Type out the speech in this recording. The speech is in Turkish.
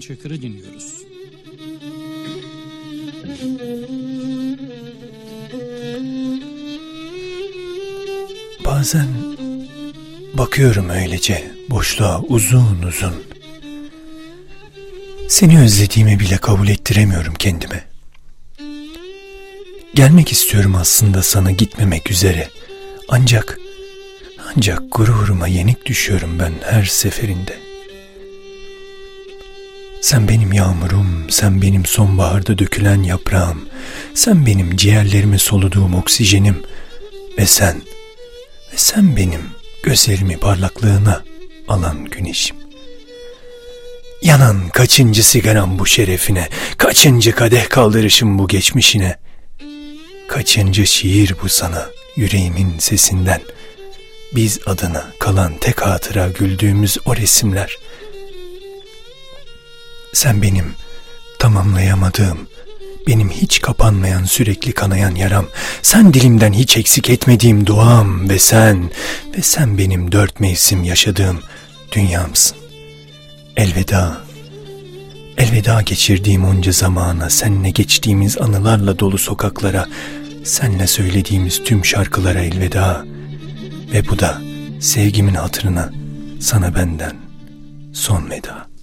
Çakır'ı dinliyoruz. Bazen bakıyorum öylece boşluğa uzun uzun. Seni özlediğimi bile kabul ettiremiyorum kendime. Gelmek istiyorum aslında sana gitmemek üzere. Ancak ancak gururuma yenik düşüyorum ben her seferinde. Sen benim yağmurum, sen benim sonbaharda dökülen yaprağım, sen benim ciğerlerimi soluduğum oksijenim ve sen, ve sen benim gözlerimi parlaklığına alan güneşim. Yanan kaçıncı sigaram bu şerefine, kaçıncı kadeh kaldırışım bu geçmişine, kaçıncı şiir bu sana yüreğimin sesinden, biz adına kalan tek hatıra güldüğümüz o resimler.'' Sen benim tamamlayamadığım, benim hiç kapanmayan sürekli kanayan yaram, sen dilimden hiç eksik etmediğim duam ve sen, ve sen benim dört mevsim yaşadığım dünyamsın. Elveda, elveda geçirdiğim onca zamana, senle geçtiğimiz anılarla dolu sokaklara, senle söylediğimiz tüm şarkılara elveda ve bu da sevgimin hatırına sana benden son veda.''